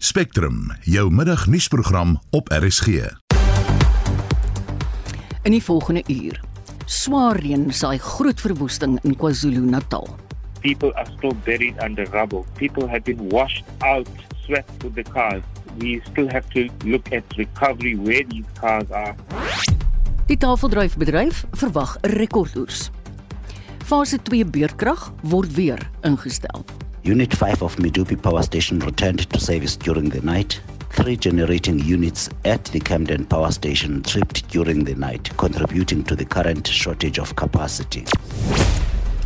Spectrum, jou middagnuusprogram op RSG. In die volgende uur. Swaar reën saai groot verwoesting in KwaZulu-Natal. People are still buried under rubble. People have been washed out, swept with the cars. We still have to look at recovery where these cars are. Die tafeldryfbedryf verwag 'n rekordoes. Fase 2 beurtkrag word weer ingestel. Unit 5 of Medupi Power Station returned to service during the night. Three generating units at the Camden Power Station tripped during the night, contributing to the current shortage of capacity.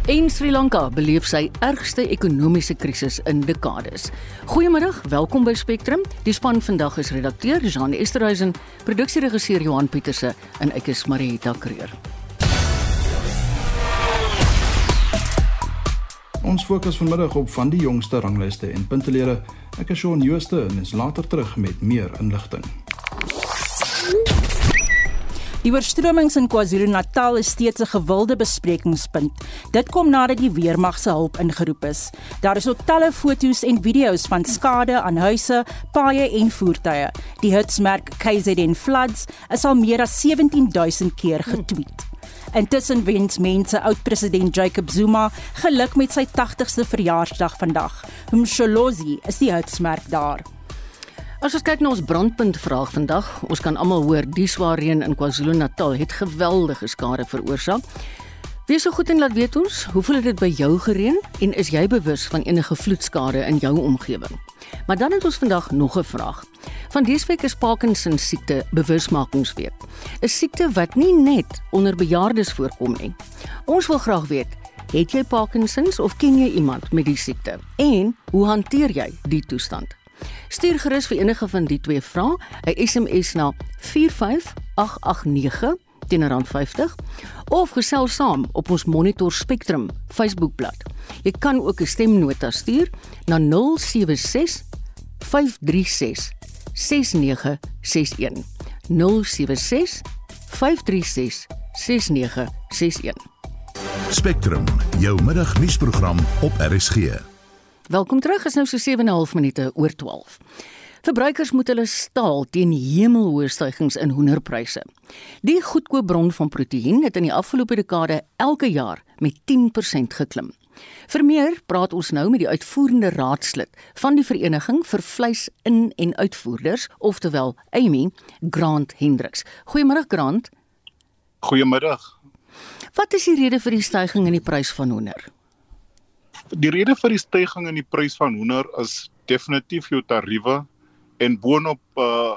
En Sri Lanka beleef sy ergste ekonomiese krisis in dekades. Goeiemiddag, welkom by Spectrum. Die span vandag is redakteur Jean Esterhuizen, produksieregisseur Johan Pieterse en ek is Marieta Kreer. Ons fokus vanmiddag op van die jongste ranglyste en puntelede. Ek is Shaun Jooste en is later terug met meer inligting. Die oorstromings in KwaZulu-Natal is steeds 'n gewilde besprekingspunt. Dit kom nadat die weermag se hulp ingeroep is. Daar is ook talle foto's en video's van skade aan huise, paaie en voertuie. Die hitsmerk KZN Floods is al meer as 17000 keer getweet. Intussen wens mense oud-president Jacob Zuma geluk met sy 80ste verjaarsdag vandag. Msholozi is die hitsmerk daar. As ons kyk na ons brandpunt vraag vandag, ons kan almal hoor die swaar reën in KwaZulu-Natal het geweldige skade veroorsaak. Wees so goed en laat weet ons, hoe voel dit by jou gereën en is jy bewus van enige vloedskade in jou omgewing? Maar dan het ons vandag nog 'n vraag. Van dese week is Parkinson siekte bewusmakingsweek. 'n Siekte wat nie net onder bejaardes voorkom nie. Ons wil graag weet, het jy Parkinsons of ken jy iemand met die siekte? En hoe hanteer jy die toestand? Stuur gerus vir enige van die twee vrae 'n SMS na 45889 teen rand 50 of gesels saam op ons Monitor Spectrum Facebookblad. Jy kan ook 'n stemnota stuur na 076 536 6961 076 536 6961 Spectrum, jou middagnuusprogram op RSG. Welkom terug, is nou so 7:30 minute oor 12. Verbruikers moet hulle staal teen hemelhoë stygings in hoenderpryse. Die goedkoop bron van proteïen het in die afgelope dekade elke jaar met 10% geklim. Vir meer praat ons nou met die uitvoerende raadslid van die Vereniging vir Vleis in en Uitvoerders, oftewel Amy Grant Hendriks. Goeiemôre Grant. Goeiemiddag. Wat is die rede vir die stygings in die prys van hoender? Die rede vir die stygings in die prys van hoender is definitief jou tariewe en boonop uh,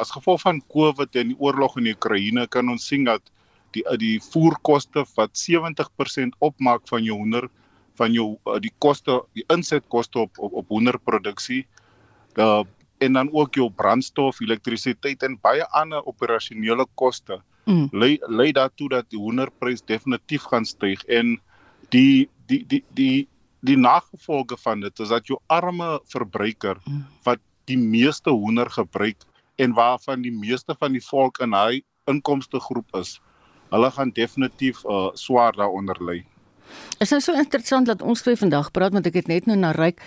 as gevolg van COVID en die oorlog in die Oekraïne kan ons sien dat die die voerkoste wat 70% opmaak van jou hoender van jou uh, die koste die insetkoste op op, op hoenderproduksie uh, en dan ook jou brandstof, elektrisiteit en baie ander operasionele koste mm. lei lei daartoe dat die hoenderprys definitief gaan styg en die die die die die nagevolge van dit is dat jou arme verbruiker mm. wat die meeste hoender gebruik en waarvan die meeste van die volk in hy inkomste groep is, hulle gaan definitief uh, swaar daaronder ly. Dit is nou so interessant dat ons twee vandag praat want ek het net nou na Ryk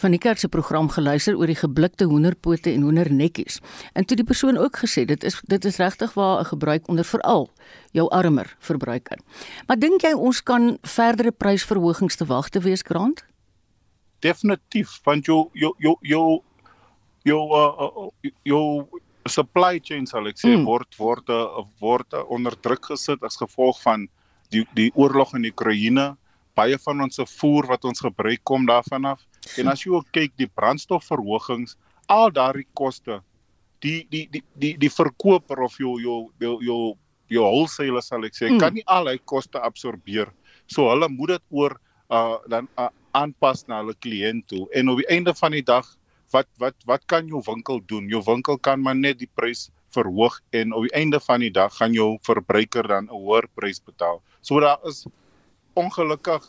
van die kerk se program geluister oor die geblikte hoenderpote en hoendernekkies. En toe die persoon ook gesê dit is dit is regtig waar 'n gebruik onder veral jou armer verbruiker. Maar dink jy ons kan verdere prysverhogings te wag te wees grond? Definitief want jou jou jou jou jou uh, jou supply chain sal ek sê mm. word word uh, word uh, onder druk gesit as gevolg van die die oorlog in Oekraïne. Baie van ons voer wat ons gebruik kom daarvan af. En as jy ook kyk die brandstofverhogings, al daardie koste, die die die die die verkoper of jou jou jou jou jou wholesaler sal ek sê, mm. kan nie al hy koste absorbeer. So hulle moet dit oor uh dan uh, aanpas na hulle kliënt toe. En op die einde van die dag wat wat wat kan jou winkel doen? Jou winkel kan maar net die prys verhoog en op die einde van die dag gaan jou verbruiker dan 'n hoër prys betaal. So daar is ongelukkig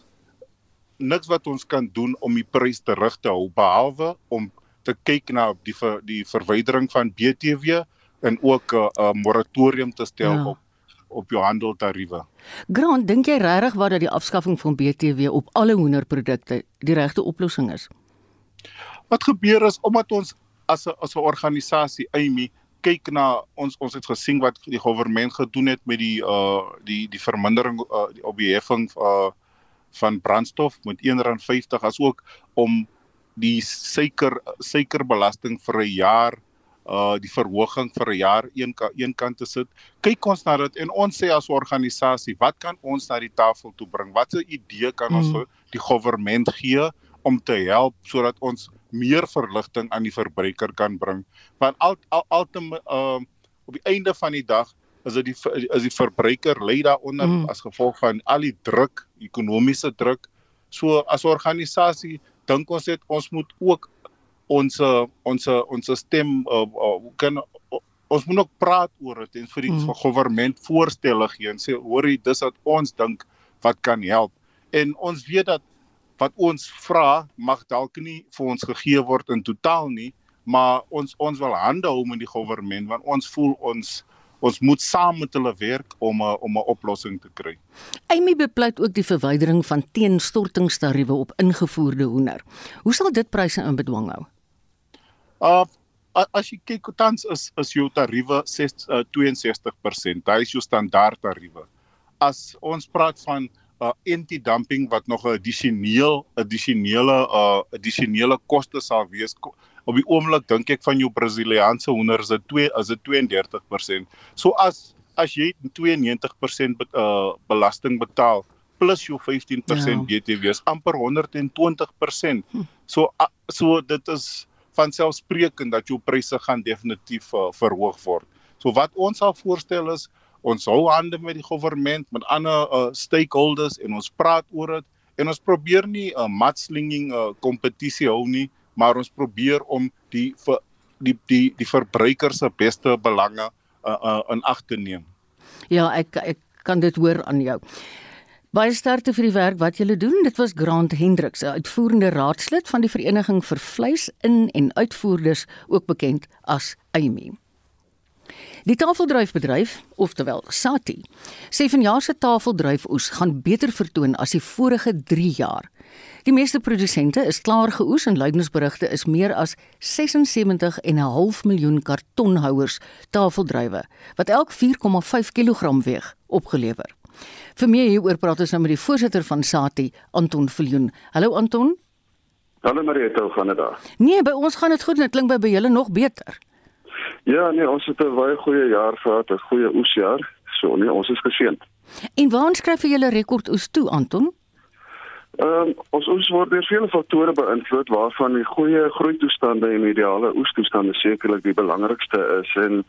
niks wat ons kan doen om die prys terug te hou behalwe om te kyk na die ver, die verwydering van BTW en ook 'n uh, uh, moratorium te stel ja. op op jou handeltariewe. Grant, dink jy regtig wat dat die afskaffing van BTW op alle hoenderprodukte die regte oplossing is? Wat gebeur is omdat ons as 'n as 'n organisasie Amy kyk na ons ons het gesien wat die regering gedoen het met die uh die die vermindering uh, die op die heffing uh van brandstof met R1.50 as ook om die suiker suikerbelasting vir 'n jaar uh die verhoging vir 'n jaar een een kant te sit. Kyk ons na dit en ons sê as organisasie, wat kan ons na die tafel toe bring? Watse idee kan ons mm. die regering gee om te help sodat ons meer verligting aan die verbruiker kan bring? Want al al uh op die einde van die dag is dit die is die verbruiker lê daaronder mm. as gevolg van al die druk, ekonomiese druk. So as organisasie dink ons dit ons moet ook ons ons ons stem uh, uh, kan uh, ons moet ook praat oor dit en vir die mm. regering voorstelle gee en sê hoorie dis wat ons dink wat kan help en ons weet dat wat ons vra mag dalk nie vir ons gegee word in totaal nie maar ons ons wil hande hou met die regering want ons voel ons ons moet saam met hulle werk om 'n om 'n oplossing te kry. Amy bepleit ook die verwydering van teenstortingstariewe op ingevoerde hoender. Hoe sal dit pryse in bedwang hou? Uh as jy kyk tans is is jou tariewe 6 uh, 62%. Dit is jou standaard tariewe. As ons praat van uh anti-dumping wat nog 'n addisioneel addisionele uh addisionele koste sal wees op die oomblik dink ek van jou Brasiliaanse hoender is dit 2 is dit 32%. So as as jy 92% be, uh belasting betaal plus jou 15% ja. BTW is amper 120%. Hm. So uh, so dit is van selfsprekend dat jou pryse gaan definitief uh, verhoog word. So wat ons sal voorstel is ons hou hande met die regering met ander uh, stakeholders en ons praat oor dit en ons probeer nie 'n uh, matslinging uh, kompetisie hou nie maar ons probeer om die vir die die die verbruiker se beste belange uh, uh, in ag te neem. Ja, ek ek kan dit hoor aan jou. Baie sterkte vir die werk wat julle doen. Dit was Grant Hendriks, 'n uitvoerende raadslid van die Vereniging vir Vleis in en Uitvoerders, ook bekend as AMI. Die tafeldryfbedryf, oftewel Sati, sê vanjaar se tafeldryfoes gaan beter vertoon as die vorige 3 jaar. Die meeste produsente is klaar geoes en luidensberigte is meer as 76,5 miljoen kartonhouers tafeldrywe wat elk 4,5 kg weeg opgelewer. Vir meer hieroor praat ons nou met die voorsitter van SATI, Anton Viljoen. Hallo Anton. Hallo Marieta, hoe gaan dit daar? Nee, by ons gaan dit goed en dit klink by by julle nog beter. Ja, nee, ons het 'n baie goeie jaar gehad, 'n goeie oesjaar. So nee, ons is geseënd. En waar skryf jy julle rekord oes toe, Anton? Ehm um, ons ons word deur vele faktore beïnvloed waarvan die goeie groeitoestande en ideale oestoestande sekerlik die belangrikste is en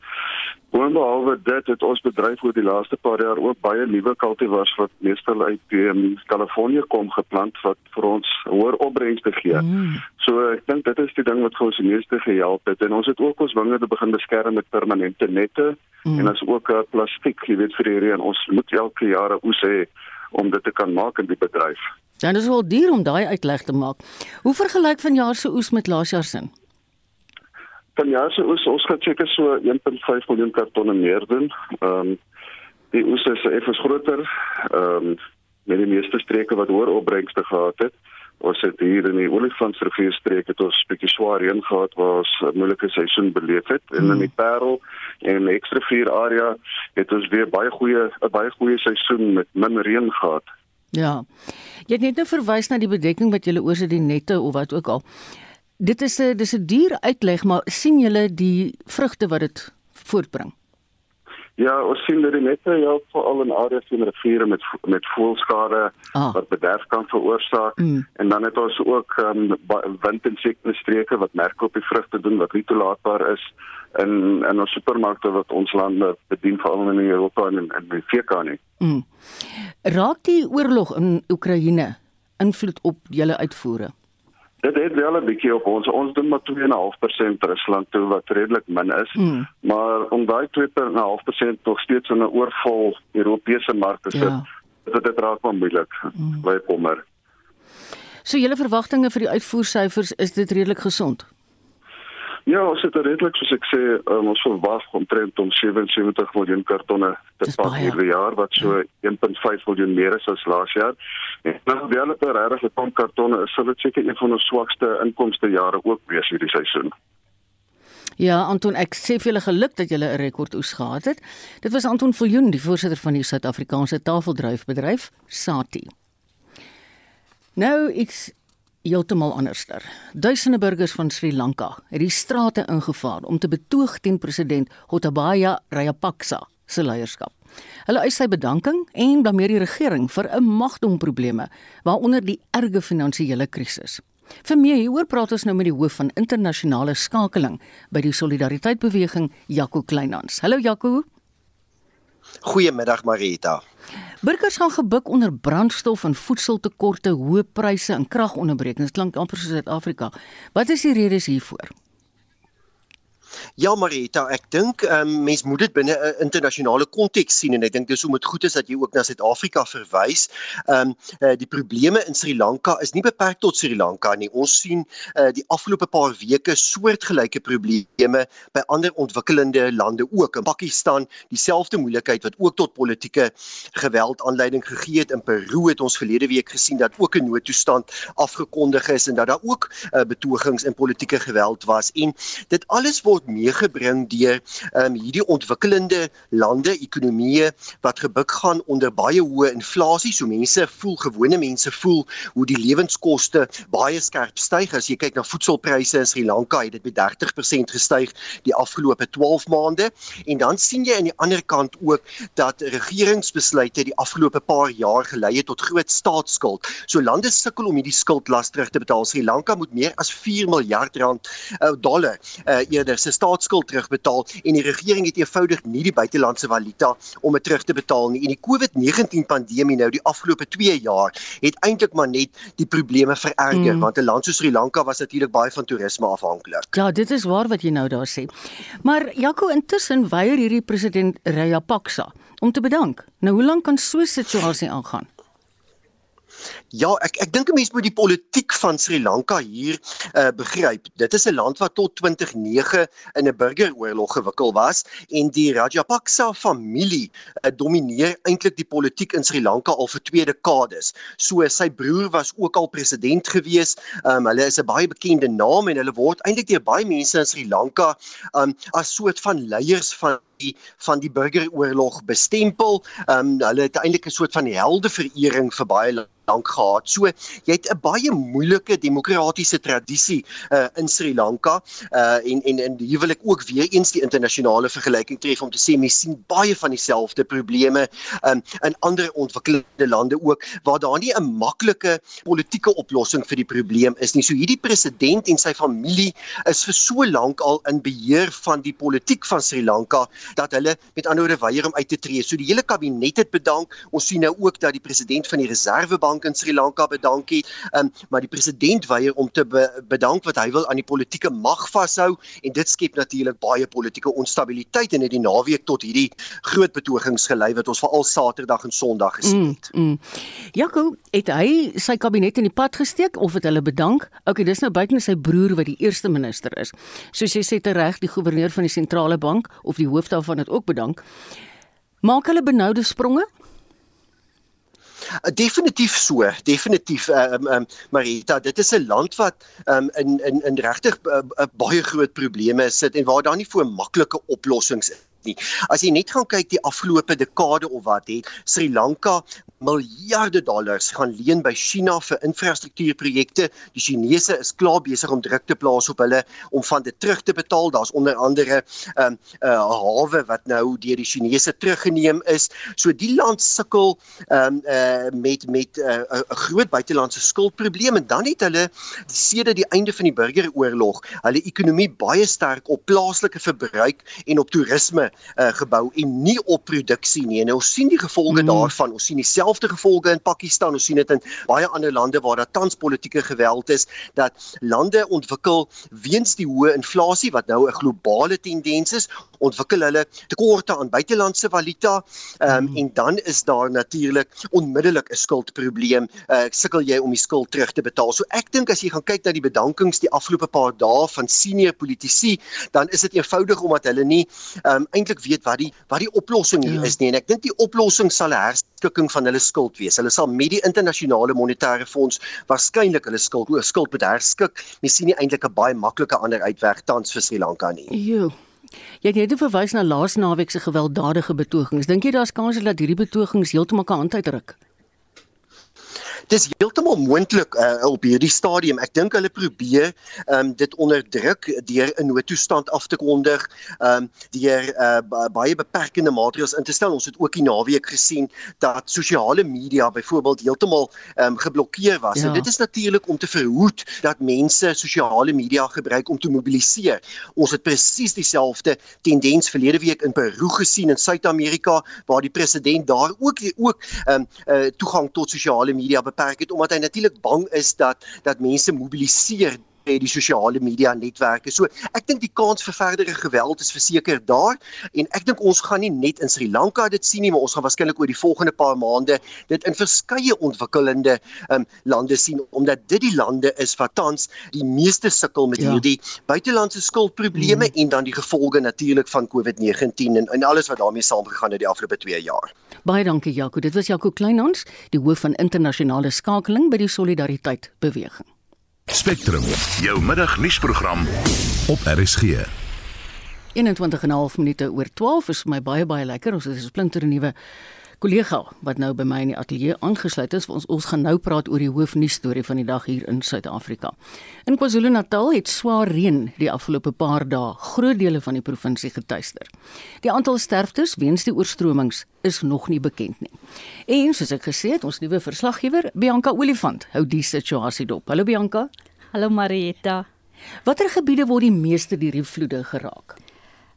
boonbehalwe dit het ons bedryf oor die laaste paar jaar ook baie nuwe kultivars wat meestal uit um, Kalifornië kom geplant wat vir ons hoër opbrengste gee. Mm. So ek dink dit is die ding wat ons die meeste gehelp het en ons het ook ons wingerde begin beskerm met permanente nette mm. en as ook uh, plastiek, jy weet vir die reën ons moet elke jaar oes hê om dit te kan maak in die bedryf. Ja, dit is wel duur om daai uitleg te maak. Hoe vergelyk vanjaar se oes met laas jaar se? Vanjaar se oes ons gaan seker so 1.5 miljoen kartonne meer doen. Ehm um, die oes is effens groter. Ehm um, met die meeste streke wat hoër opbrengste gehad het. Ons het hier in die Olifantsrivier streek het ons bietjie swaar reën gehad waar ons 'n moeilike seisoen beleef het en in die hmm. Parel en die Ekstrivier area het ons weer baie goeie 'n baie goeie seisoen met min reën gehad. Ja. Jy het net nou verwys na die bedekking wat jy oor se die nette of wat ook al. Dit is 'n dis 'n duur uitleg, maar sien julle die vrugte wat dit voortbring? Ja, ons sien dat die nette ja veral in areas in riviere met met voelskade ah. wat bederf kan veroorsaak mm. en dan het ons ook um, windinsekte streke wat merk op die vrugte doen wat nie toelaatbaar is in in ons supermarkte wat ons lande bedien veral in Europa en in die VK nie. Mm. Raak die oorlog in Oekraïne invloed op julle uitvoere? Dit het wel 'n bietjie op ons. Ons doen maar 2.5% Rusland toe wat redelik min is. Mm. Maar om daai 2.5% nog steeds in 'n oorvol Europese mark te sit, ja. dit dit raak maar moeilik. Mm. Baie kommer. So julle verwagtinge vir die uitvoersyfers is dit redelik gesond? Ja, ons het redelik soos ek sê, um, ons verwag omtrent om 77 miljoen kartonne te pak hierdie jaar wat so ja. 1.5 miljoen meer is as laas jaar. En nou wel het regtig 'n ton kartonne, is dit seker een van ons swakste inkomste jare ook wees hierdie seisoen. Ja, Anton, ek sê vir julle geluk dat julle 'n rekord oes gehad het. Dit was Anton Viljoen, die voorsitter van die Suid-Afrikaanse tafeldryfbedryf Sati. Nou iets heeltemal anderster. Duisende burgers van Sri Lanka het die strate ingevaar om te betoog teen president Gotabaya Rajapaksa se leierskap. Hulle eis sy bedanking en blameer die regering vir 'n magdomprobleme, waaronder die erge finansiële krisis. Vir meer hieroor praat ons nou met die hoof van internasionale skakeling by die Solidariteitsbeweging, Jaco Kleinhans. Hallo Jaco. Goeiemiddag Marita. Burgers gaan gebuk onder brandstof en voedseltekorte, hoë pryse en kragonderbrekings. Klink amper soos Suid-Afrika. Wat is die redes hiervoor? Ja Marita, ek dink um, mens moet dit binne 'n internasionale konteks sien en ek dink dis hoe dit goed is dat jy ook na Suid-Afrika verwys. Ehm um, uh, die probleme in Sri Lanka is nie beperk tot Sri Lanka nie. Ons sien uh, die afgelope paar weke soortgelyke probleme by ander ontwikkelende lande ook. In Pakistan dieselfde moeilikheid wat ook tot politieke geweld aanleiding gegee het. In Peru het ons verlede week gesien dat ook 'n noodtoestand afgekondig is en dat daar ook uh, betogings en politieke geweld was. En dit alles word meegebring deur um, hierdie ontwikkelende lande ekonomieë wat gebuk gaan onder baie hoë inflasie. So mense voel, gewone mense voel hoe die lewenskoste baie skerp styg. As jy kyk na voedselpryse in Sri Lanka, het dit met 30% gestyg die afgelope 12 maande. En dan sien jy aan die ander kant ook dat regeringsbesluite die afgelope paar jaar gelei het tot groot staatsskuld. So lande sukkel om hierdie skuldlas terug te betaal. Sri Lanka moet meer as 4 miljard rand uh, dollar uh, eerder se staatsskuld terugbetaal en die regering het eenvoudig nie die buitelandse valuta om dit terug te betaal nie. En die COVID-19 pandemie nou die afgelope 2 jaar het eintlik maar net die probleme vererger mm. want 'n land soos Sri Lanka was natuurlik baie van toerisme afhanklik. Ja, dit is waar wat jy nou daar sê. Maar Jaco intussen weier hierdie president Rajapaksa om te bedank. Nou hoe lank kan so 'n situasie aangaan? Ja, ek ek dink 'n mens moet die politiek van Sri Lanka hier uh begryp. Dit is 'n land wat tot 2009 in 'n burgeroorlog gewikkel was en die Rajapaksa familie uh, domineer eintlik die politiek in Sri Lanka al vir twee dekades. So sy broer was ook al president gewees. Um hulle is 'n baie bekende naam en hulle word eintlik deur baie mense in Sri Lanka um as soort van leiers van die van die burgeroorlog bestempel. Um hulle het eintlik 'n soort van heldeverering vir baie lank gehad. So jy het 'n baie moeilike demokratiese tradisie uh, in Sri Lanka uh, en en en hier wil ek ook weer eens die internasionale vergelyking tref om te sê mens sien baie van dieselfde probleme um, in ander ontwikkelde lande ook waar daar nie 'n maklike politieke oplossing vir die probleem is nie. So hierdie president en sy familie is vir so lank al in beheer van die politiek van Sri Lanka dat hulle met ander woorde weier om uit te tree. So die hele kabinet het bedank. Ons sien nou ook dat die president van die Reservebank bank in Sri Lanka bedank het. Um, maar die president weier om te be bedank wat hy wil aan die politieke mag vashou en dit skep natuurlik baie politieke onstabiliteit en het die naweek tot hierdie groot betogings gelei wat ons veral Saterdag en Sondag gesien mm, het. Mm, mm. Jaco, het hy sy kabinet in die pad gesteek of het hulle bedank? Okay, dis nou buite sy broer wat die eerste minister is. Soos jy sê tereg, die goewerneur van die sentrale bank of die hoof daarvan het ook bedank. Maak hulle benoude spronge? Uh, definitief so, definitief ehm uh, um, um, Marita, dit is 'n land wat um, in in in regtig uh, baie groot probleme sit en waar daar nie voor maklike oplossings is nie. As jy net gaan kyk die afgelope dekade of wat het Sri Lanka miljarde dollars gaan leen by China vir infrastruktuurprojekte. Die Chinese is klaar besig om druk te plaas op hulle om van dit terug te betaal. Daar's onder andere 'n um, 'n uh, hawe wat nou deur die Chinese teruggeneem is. So die land sukkel um, uh, met met uh, 'n uh, groot buitelandse skuldprobleem en dan het hulle sedert die einde van die burgeroorlog hulle ekonomie baie sterk op plaaslike verbruik en op toerisme uh, gebou en nie op produksie nie. En ons sien die gevolge mm. daarvan. Ons sien dieselfde dieselfde gevolge in Pakistan. Ons sien dit in baie ander lande waar daar tans politieke geweld is dat lande ontwikkel weens die hoë inflasie wat nou 'n globale tendens is, ontwikkel hulle tekorte aan buitelandse valuta um, mm. en dan is daar natuurlik onmiddellik 'n skuldprobleem. Uh, sukkel jy om die skuld terug te betaal. So ek dink as jy gaan kyk na die bedankings die afgelope paar dae van senior politici, dan is dit eenvoudig omdat hulle nie um, eintlik weet wat die wat die oplossing hier ja. is nie en ek dink die oplossing sal 'n herskikking van hulle skuld wees. Hulle sal met die internasionale monetaire fonds waarskynlik hulle skuld skuld moet herskik. Mens sien nie eintlik 'n baie maklike ander uitweg tans vir Sri Lanka nie. Jo. Jy het net verwys na laas naweek se gewelddadige betogings. Dink jy daar's kans dat hierdie betogings heeltemal kan hand uitruk? dis heeltemal moontlik uh, op hierdie stadium. Ek dink hulle probeer um, dit onderdruk deur 'n noodtoestand af te kondig, um, deur uh, baie beperkende maatreëls in te stel. Ons het ook die naweek gesien dat sosiale media byvoorbeeld heeltemal um, geblokkeer was. Ja. En dit is natuurlik om te verhoed dat mense sosiale media gebruik om te mobiliseer. Ons het presies dieselfde tendens verlede week in Peru gesien in Suid-Amerika waar die president daar ook ook um, uh, toegang tot sosiale media beperk het omdat hy natuurlik bang is dat dat mense mobiliseer by die sosiale media netwerke. So ek dink die kans vir verdere geweld is verseker daar en ek dink ons gaan nie net in Sri Lanka dit sien nie, maar ons gaan waarskynlik oor die volgende paar maande dit in verskeie ontwikkelende um, lande sien omdat dit die lande is wat tans die meeste sukkel met ja. hierdie buitelandse skuldprobleme mm. en dan die gevolge natuurlik van COVID-19 en, en alles wat daarmee saamgegaan het die afgelope 2 jaar. Baie dankie Jaco. Dit was Jaco Kleinhans, die hoof van internasionale skakeling by die Solidariteit beweging. Spectrum, jou middagnuusprogram op RSG. 21 en 'n half minute oor 12 is vir my baie baie lekker. Ons het 'n splinter nuwe kollega wat nou by my in die ateljee aangesluit is. Ons ons gaan nou praat oor die hoofnuus storie van die dag hier in Suid-Afrika. In KwaZulu-Natal het swaar reën die afgelope paar dae groot dele van die provinsie getuister. Die aantal sterftes weens die oorstromings is nog nie bekend nie. En soos ek gesê het, ons nuwe verslaggewer, Bianca Olifant, hou die situasie dop. Hallo Bianca. Hallo Marietta. Watter gebiede word die meeste deur die vloede geraak?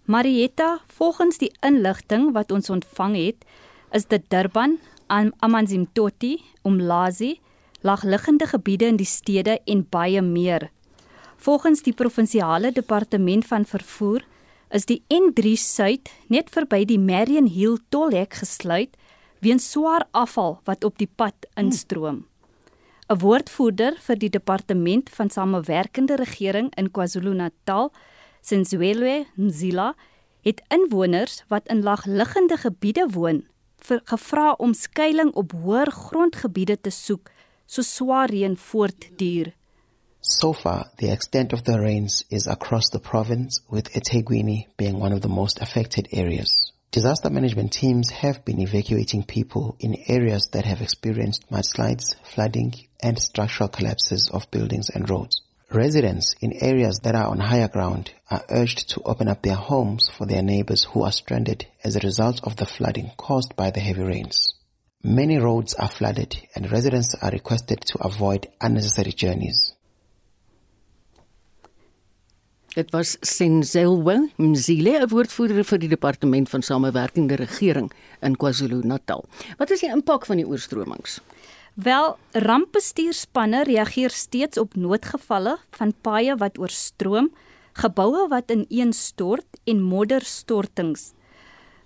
Marietta, volgens die inligting wat ons ontvang het, is dit Durban, Amanzimtoti, Umlazi, laagliggende gebiede in die stede en baie meer. Volgens die provinsiale departement van vervoer is die N3 Suid net verby die Marion Hill tolhek gesluit weens swaar afval wat op die pad instroom. 'n Woordvoerder vir die departement van samewerkende regering in KwaZulu-Natal, Senzwelwe Nzila, het inwoners wat in laagliggende gebiede woon, gevra om skuilings op hoër grondgebiede te soek so swaar reën voortduur. So far, the extent of the rains is across the province, with eThekwini being one of the most affected areas. Disaster management teams have been evacuating people in areas that have experienced mudslides, flooding, and structural collapses of buildings and roads. Residents in areas that are on higher ground are urged to open up their homes for their neighbors who are stranded as a result of the flooding caused by the heavy rains. Many roads are flooded and residents are requested to avoid unnecessary journeys. Dit was Senzelwe Mzile, 'n woordvoerder vir die departement van samewerkende regering in KwaZulu-Natal. Wat is die impak van die oorstromings? Wel, rampbestuurspanne reageer steeds op noodgevalle van paaie wat oorstroom, geboue wat ineenstort en modderstortings.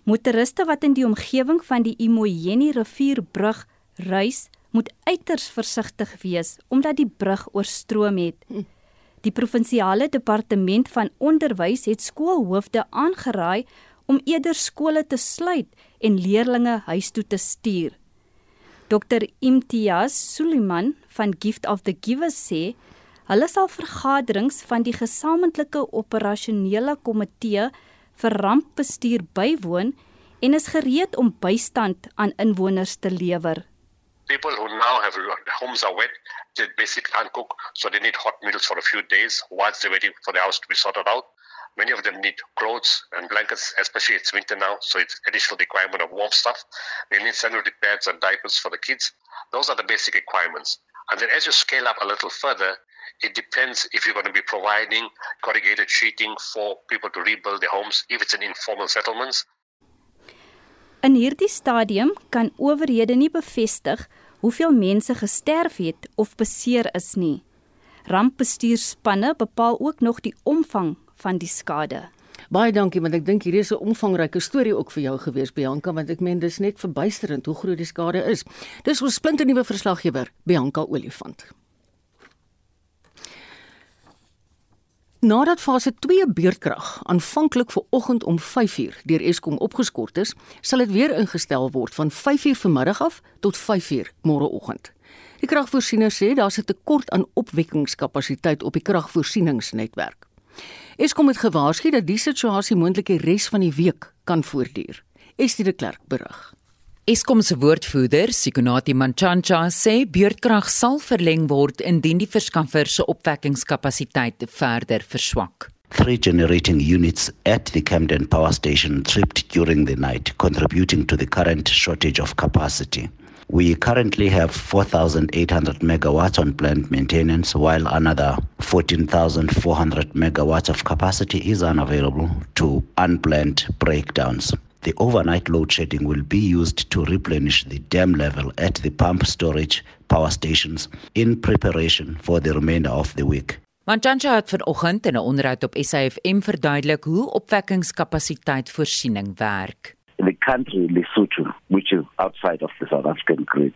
Motoriste wat in die omgewing van die Imoyeni rivierbrug reis, moet uiters versigtig wees omdat die brug oorstroom het. Die provinsiale departement van onderwys het skoolhoofde aangeraai om eerder skole te sluit en leerders huis toe te stuur. Dr Imtiaz Suliman van Gift of the Givers sê hulle sal vergaderings van die gesamentlike operasionele komitee vir rampbestuur bywoon en is gereed om bystand aan inwoners te lewer. People who now have homes are wet, they basically can't cook, so they need hot meals for a few days whilst they're waiting for the house to be sorted out. Many of them need clothes and blankets, especially it's winter now, so it's additional requirement of warm stuff. They need sanitary pads and diapers for the kids. Those are the basic requirements. And then as you scale up a little further, it depends if you're going to be providing corrugated sheeting for people to rebuild their homes, if it's an informal settlements. In hierdie stadium kan owerhede nie bevestig hoeveel mense gesterf het of beseer is nie. Rampbestuurspanne bepaal ook nog die omvang van die skade. Baie dankie want ek dink hierdie is 'n omvangryke storie ook vir jou gewees Bianca want ek meen dis net verbuisterend hoe groot die skade is. Dis ons splinte nuwe verslaggewer Bianca Olifant. Nadat fase 2 beurtkrag aanvanklik vir oggend om 5uur deur Eskom opgeskort is, sal dit weer ingestel word van 5uur vanmiddag af tot 5uur môreoggend. Die kragvoorsiener sê daar's 'n tekort aan opwekkingskapasiteit op die kragvoorsieningsnetwerk. Eskom het gewaarsku dat die situasie moontlik die res van die week kan voortduur. Estie de Klerk berig. Eskom se woordvoerder, Sikunati Manchancha, sê beurtkrag sal verleng word indien die verskaffer se opwekkingskapasiteit verder verswak. Three generating units at the Camden Power Station tripped during the night, contributing to the current shortage of capacity. We currently have 4,800 megawatts on plant maintenance, while another 14,400 megawatts of capacity is unavailable to unplanned breakdowns. The overnight load shedding will be used to replenish the dam level at the pump storage power stations in preparation for the remainder of the week. Manjancha het vanoggend in 'n onderhoud op SAFM verduidelik hoe opwekkingskapasiteit voorsiening werk. Country Lesotho, which is outside of the South African grid,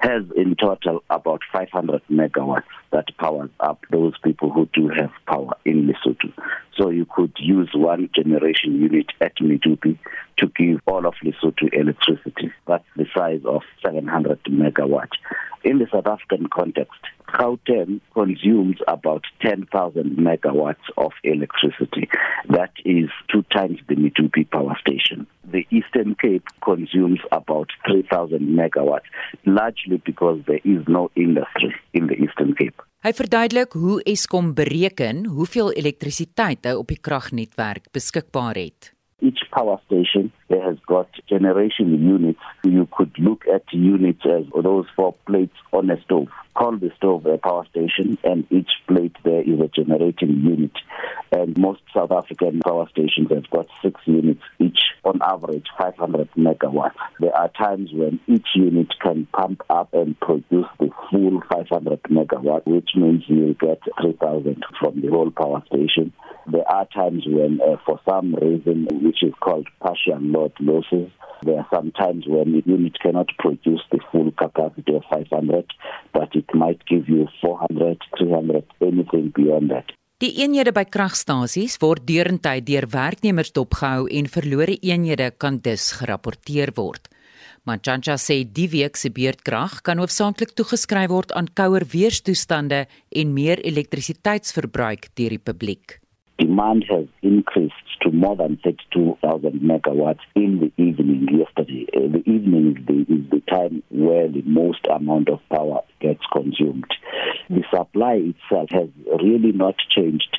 has in total about 500 megawatts that powers up those people who do have power in Lesotho. So you could use one generation unit at Medupi to give all of Lesotho electricity. That's the size of 700 megawatts. In the South African context, Gauteng consumes about 10,000 megawatts of electricity. That is two times the Medupi power station. The Eastern Cape consumes about 3,000 megawatts, largely because there is no industry in the Eastern Cape. Hy verduidelik hoe Eskom bereken hoeveel elektrisiteit hy op die kragnetwerk beskikbaar het. Each power station has got generation units. You could look at units as those four plates on a stove. Call the stove a power station, and each plate there is a generating unit. And most South African power stations have got six units, each on average 500 megawatts. There are times when each unit can pump up and produce the full 500 megawatt, which means you get 3,000 from the whole power station. There are times when, uh, for some reason, which is called partial load losses, there are some times when the unit cannot produce the full capacity of 500, but it might give you 400, 300, anything beyond that. Die eenhede by kragstasies word deurentyd deur werknemers dopgehou en verlore eenhede kan dus gerapporteer word. Manchancha sê die week se beurtkrag kan hoofsaaklik toegeskryf word aan kouer weerstoestande en meer elektrisiteitsverbruik deur die publiek. Demand has increased to more than 32,000 megawatts in the evening yesterday. Uh, the evening is the, is the time where the most amount of power gets consumed. The supply itself has really not changed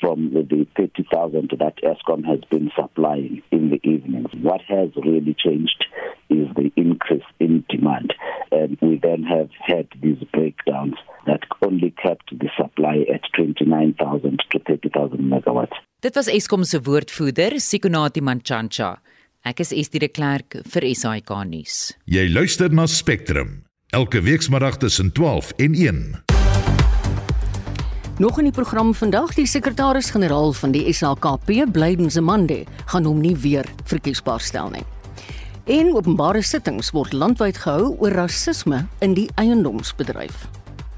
from the, the 30,000 that ESCOM has been supplying in the evenings. What has really changed is the increase in demand. And we then have had these breakdowns that only kept the supply at 29,000 to 30,000 megawatts. Dit was Eskom se woordvoerder, Sikonati Manchancha. Ek is Estie de Klerk vir SAK nuus. Jy luister na Spectrum elke weekmiddag tussen 12 en 1. Nog in die program vandag, die sekretaris-generaal van die SAKP, Blyden Zemande, gaan hom nie weer verkiesbaar stel nie. En openbare sittings word landwyd gehou oor rasisme in die eiendomsbedryf.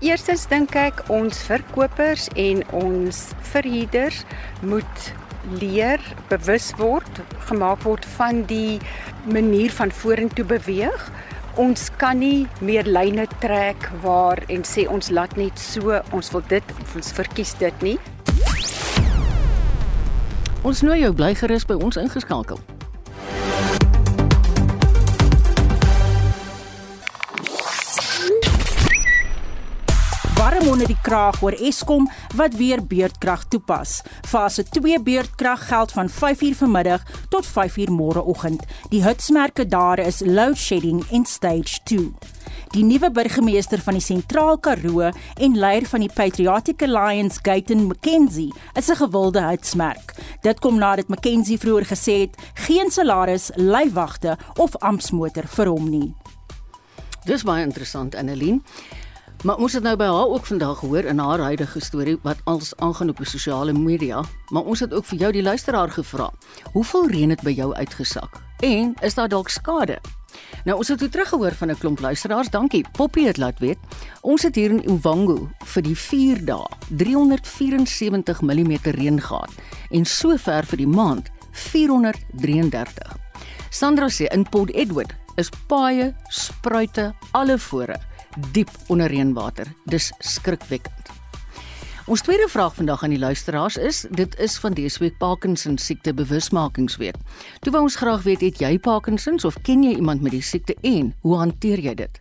Eerstens dink ek ons verkopers en ons verhuurders moet leer, bewus word, gemaak word van die manier van vorentoe beweeg. Ons kan nie meer lyne trek waar en sê ons laat net so, ons wil dit, ons verkies dit nie. Ons nooi jou bly gerus by ons ingeskakel. Warm onder die kraag oor Eskom wat weer beurtkrag toepas. Fase 2 beurtkrag geld van 5uur vanmiddag tot 5uur môreoggend. Die hitsmerke daar is load shedding en stage 2. Die nuwe burgemeester van die Sentraal Karoo en leier van die Patriotic Alliance, Gayton McKenzie, is 'n gewilde hitsmerk. Dit kom nadat McKenzie vroeër gesê het geen salaris, lyfwagte of ampsmotor vir hom nie. Dis baie interessant, Annelien. Maar ons het nou by haar ook vandag gehoor in haar huidige storie wat als aangaan op die sosiale media, maar ons het ook vir jou die luisteraar gevra. Hoeveel reën het by jou uitgesak? En is daar dalk skade? Nou ons het toe teruggehoor van 'n klomp luisteraars. Dankie. Poppy het laat weet. Ons het hier in Uwango vir die 4 dae 374 mm reën gehad en sover vir die maand 433. Sandra sê in Port Edward is paaie, spruite, alle fore diep onder reënwater. Dis skrikwekkend. Ons tweede vraag vandag aan die luisteraars is: dit is van dese week Parkinson siekte bewusmakingsweek. Toe wou ons graag weet het jy Parkinsons of ken jy iemand met die siekte en hoe hanteer jy dit?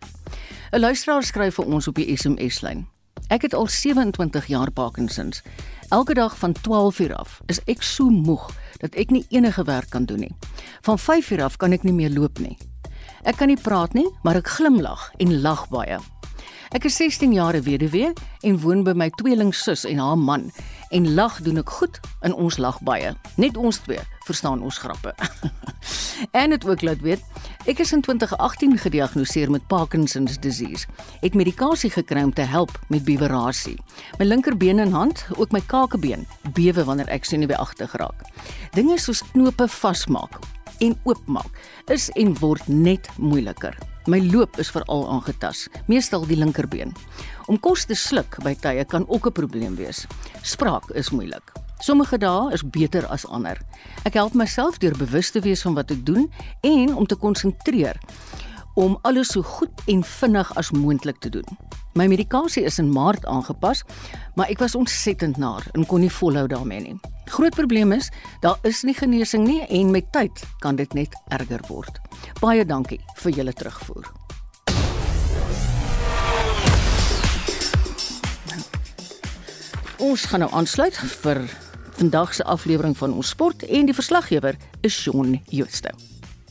'n Luisteraar skryf vir ons op die SMS-lyn. Ek het al 27 jaar Parkinsons. Elke dag van 12 uur af is ek so moeg dat ek nie enige werk kan doen nie. Van 5 uur af kan ek nie meer loop nie. Ek kan nie praat nie, maar ek glimlag en lag baie. Ek is 16 jaar weduwee en woon by my tweelingsus en haar man en lag doen ek goed en ons lag baie. Net ons twee verstaan ons grappe. en dit ook laat weet, ek is in 2018 gediagnoseer met Parkinson's disease. Het medikasie gekry om te help met bewerasie. My linkerbeen en hand, ook my kakebeen, bewe wanneer ek senuweeagtig raak. Dinge soos knope vasmaak en oopmaak is en word net moeiliker. My loop is veral aangetas, meestal die linkerbeen. Om kos te sluk by tye kan ook 'n probleem wees. Spraak is moeilik. Sommige dae is beter as ander. Ek help myself deur bewus te wees van wat ek doen en om te konsentreer om alles so goed en vinnig as moontlik te doen. My medikasie is in Maart aangepas, maar ek was ontsettend naar en kon nie volhou daarmee nie. Groot probleem is, daar is nie genesing nie en met tyd kan dit net erger word. Baie dankie vir julle terugvoer. Ons gaan nou aansluit vir vandag se aflewering van ons sport en die verslaggewer is Shaun Jooste.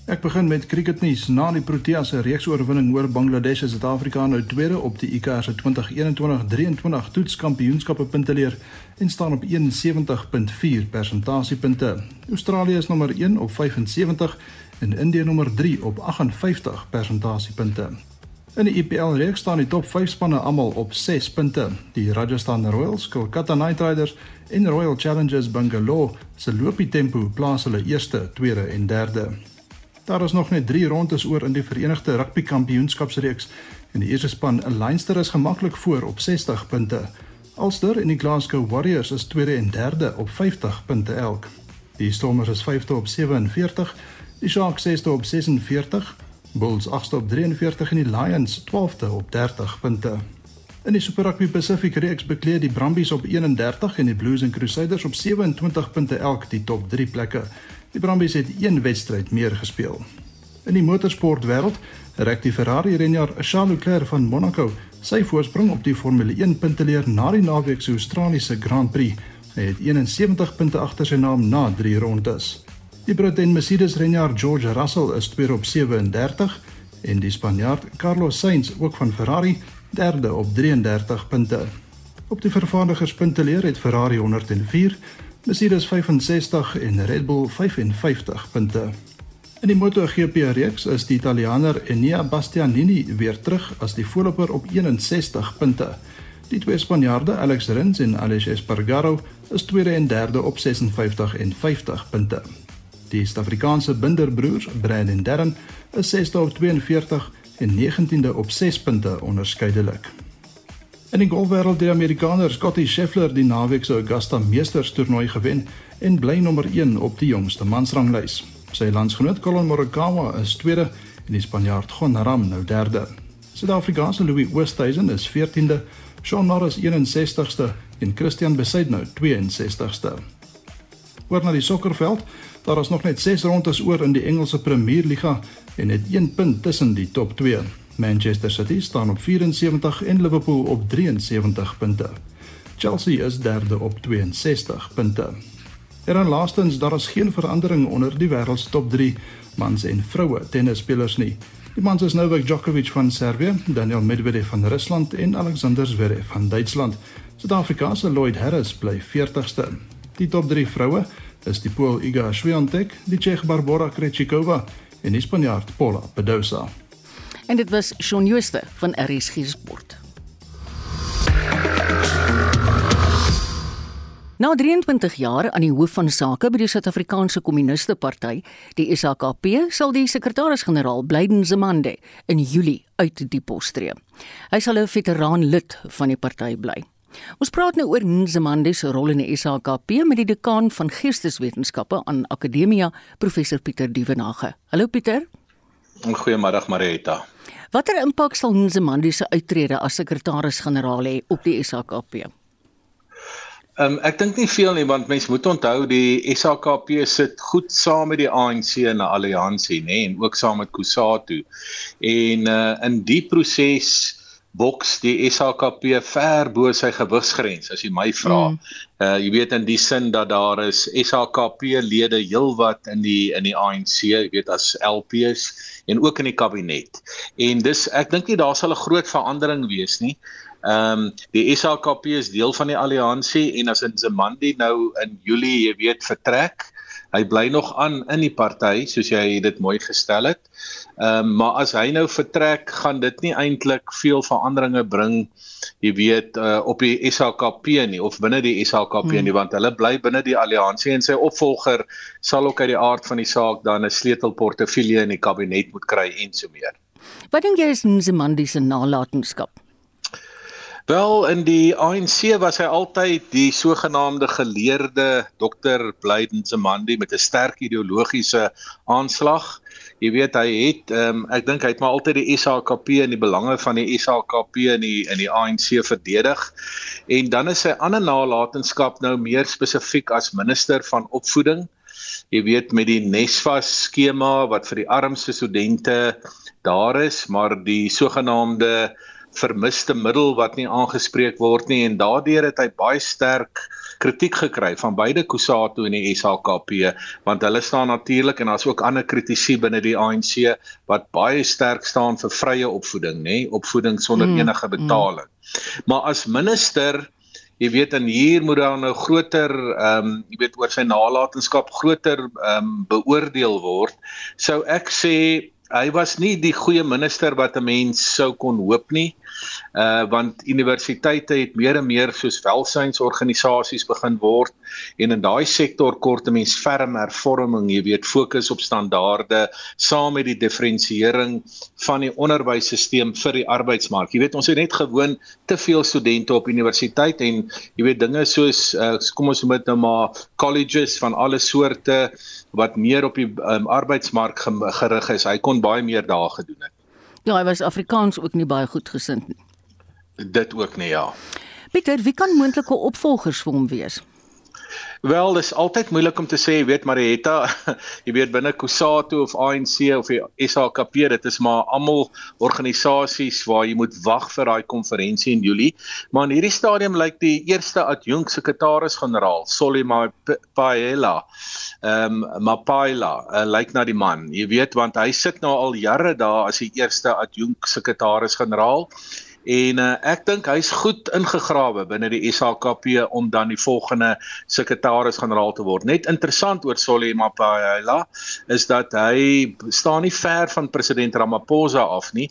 Ek begin met cricketnuus. Na die Proteas se reeksoorwinning oor Bangladesh is Suid-Afrika nou tweede op die ICC se 2021-23 toetskampioenskappe punteleer en staan op 71.4 persentasiepunte. Australië is nommer 1 op 75 en Indië nommer 3 op 58 persentasiepunte. In die IPL reeks staan die top 5 spanne almal op 6 punte. Die Rajasthan Royals, Kolkata Knight Riders en Royal Challengers Bangalore se loopie tempo plaas hulle eerste, tweede en derde. Daar is nog net 3 rondes oor in die Verenigde Rugby Kampioenskapsreeks en die eerste span, Leinster, is gemaklik voor op 60 punte. Ulster en die Glasgow Warriors is tweede en derde op 50 punte elk. Die Stormers is vyfde op 47, die Sharks sesde op 46, Bulls agste op 43 en die Lions 12de op 30 punte. In die Super Rugby Pacific reeks bekleed die Brumbies op 31 en die Blues en Crusaders op 27 punte elk die top 3 plekke. Die Brumbies het een wedstryd meer gespeel. In die motorsport wêreld rek die Ferrari renjaer Charles Leclerc van Monaco sy voorsprong op die Formule 1 punteleer na die naweek se Australiese Grand Prix. Hy het 71 punte agter sy naam na 3 rondes. Die Brit en Mercedes renjaer George Russell is tweede op 37 en die Spanjaard Carlos Sainz ook van Ferrari derde op 33 punte. Op die vervaardigers punteleer het Ferrari 104 Mercedes 65 en Red Bull 55 punte. In die MotoGP reeks is die Italianer Enea Bastianini weer terug as die voorloper op 61 punte. Die twee Spanjaarde, Alex Rins en Aleix Espargaro, is tweede en derde op 56 en 50 punte. Die Suid-Afrikaanse binderbroers, Brad en Darren, is sesde op 42 en 19de op 6 punte onderskeidelik. In die golfwêreld het die Amerikaner Scottie Scheffler die naweek se Augusta Meesters toernooi gewen en bly nommer 1 op die jongste mansranglys. Sy landsgenoot Colin Morikawa is tweede en die Spanjaard Jon Rahm nou derde. Suid-Afrikaanse Louis Oosthuizen is 14de, Shaun Norris 61ste en Christian Besaidnou 62ste. Oor na die sokkerveld, daar is nog net 6 rondes oor in die Engelse Premier Liga en net 1 punt tussen die top 2. Manchester City staan op 74 en Liverpool op 73 punte. Chelsea is derde op 62 punte. Dan laastens, daar is geen verandering onder die wêreldstop 3 mans en vroue tennisspelers nie. Die mans is Novak Djokovic van Servië, Daniel Medvedev van Rusland en Alexander Zverev van Duitsland. Suid-Afrika se Lloyd Harris bly 40ste. Die top 3 vroue is die Pool Iga Swiatek, die Tsjeeg Barbora Krejcikova en die Spanjaard Paula Badosa. En dit was Shaun Jooste van RSG Sport. Na 23 jaar aan die hoof van sake by die Suid-Afrikaanse Kommuniste Party, die SAKP, sal die sekretaris-generaal Blyden Zemande in Julie uit die pos tree. Hy sal 'n veteraan lid van die party bly. Ons praat nou oor Zemande se rol in die SAKP met die dekaan van Geesteswetenskappe aan Akademia, professor Pieter Dievenage. Hallo Pieter. Goeiemiddag Marietta. Watter impak sal Zemande se uittrede as sekretaris-generaal hê op die SAKP? Ehm um, ek dink nie veel nie want mense moet onthou die SAKP sit goed saam met die ANC in 'n alliansie nê en ook saam met Kusatu. En uh in die proses boks die SAKP ver bo sy gewigsgrens as jy my vra. Mm. Uh jy weet in die sin dat daar is SAKP lede heelwat in die in die ANC, jy weet as LPs en ook in die kabinet. En dis ek dink nie daar sal 'n groot verandering wees nie. Ehm um, die SAKP is deel van die alliansie en as Nzimandi nou in Julie, jy weet, vertrek, hy bly nog aan in die party soos jy dit mooi gestel het. Ehm um, maar as hy nou vertrek, gaan dit nie eintlik veel veranderinge bring jy weet uh, op die SAKP nie of binne die SAKP hmm. nie want hulle bly binne die alliansie en sy opvolger sal ook uit die aard van die saak dan 'n sleutelportefeulje in die kabinet moet kry en so meer. Wat dink jy is Nzimandi se nalatenskap? Wel in die ANC was hy altyd die sogenaamde geleerde dokter Blyden Zamandi met 'n sterk ideologiese aanslag. Jy weet hy het um, ek dink hy het maar altyd die SAKP en die belange van die SAKP in die in die ANC verdedig. En dan is sy ander nalatenskap nou meer spesifiek as minister van opvoeding. Jy weet met die Nesvas skema wat vir die armste studente daar is, maar die sogenaamde vermiste middel wat nie aangespreek word nie en daardeur het hy baie sterk kritiek gekry van beide Kusatu en die SHKP want hulle staan natuurlik en daar's ook ander kritici binne die ANC wat baie sterk staan vir vrye opvoeding nê opvoeding sonder mm, enige mm. betaling. Mm. Maar as minister Jy weet en hier moet daar nou groter ehm um, jy weet oor sy nalatenskap groter ehm um, beoordeel word. Sou ek sê hy was nie die goeie minister wat 'n mens sou kon hoop nie. Uh want universiteite het meer en meer soos welsynsorganisasies begin word en in daai sektor kort 'n mens ferm hervorming, jy weet, fokus op standaarde saam met die diferensiering van die onderwysstelsel vir die arbeidsmark. Jy weet, ons het net gewoon te veel studente op universiteit en jy weet dinge soos uh kom ons moet nou maar colleges van alle soorte wat meer op die um, arbeidsmark gerig is. Hy kon baie meer daar gedoen het. Ja, hy was Afrikaans ook nie baie goed gesind nie. Dit ook nie, ja. Pieter, wie kan moontlike opvolgers vir hom wees? Wel, dis altyd moeilik om te sê, jy weet Marietta, jy weet binne Kusatu of ANC of die SAKP, dit is maar almal organisasies waar jy moet wag vir daai konferensie in Julie. Maar in hierdie stadium lyk die eerste adjunk sekretaris-generaal, Solly Mapaela, ehm um, Mapaela, uh, lyk na die man. Jy weet want hy sit nou al jare daar as die eerste adjunk sekretaris-generaal en uh, ek dink hy's goed ingegrawe binne die SHKP om dan die volgende sekretaris-generaal te word. Net interessant oor Solly Mapaela is dat hy staan nie ver van president Ramaphosa af nie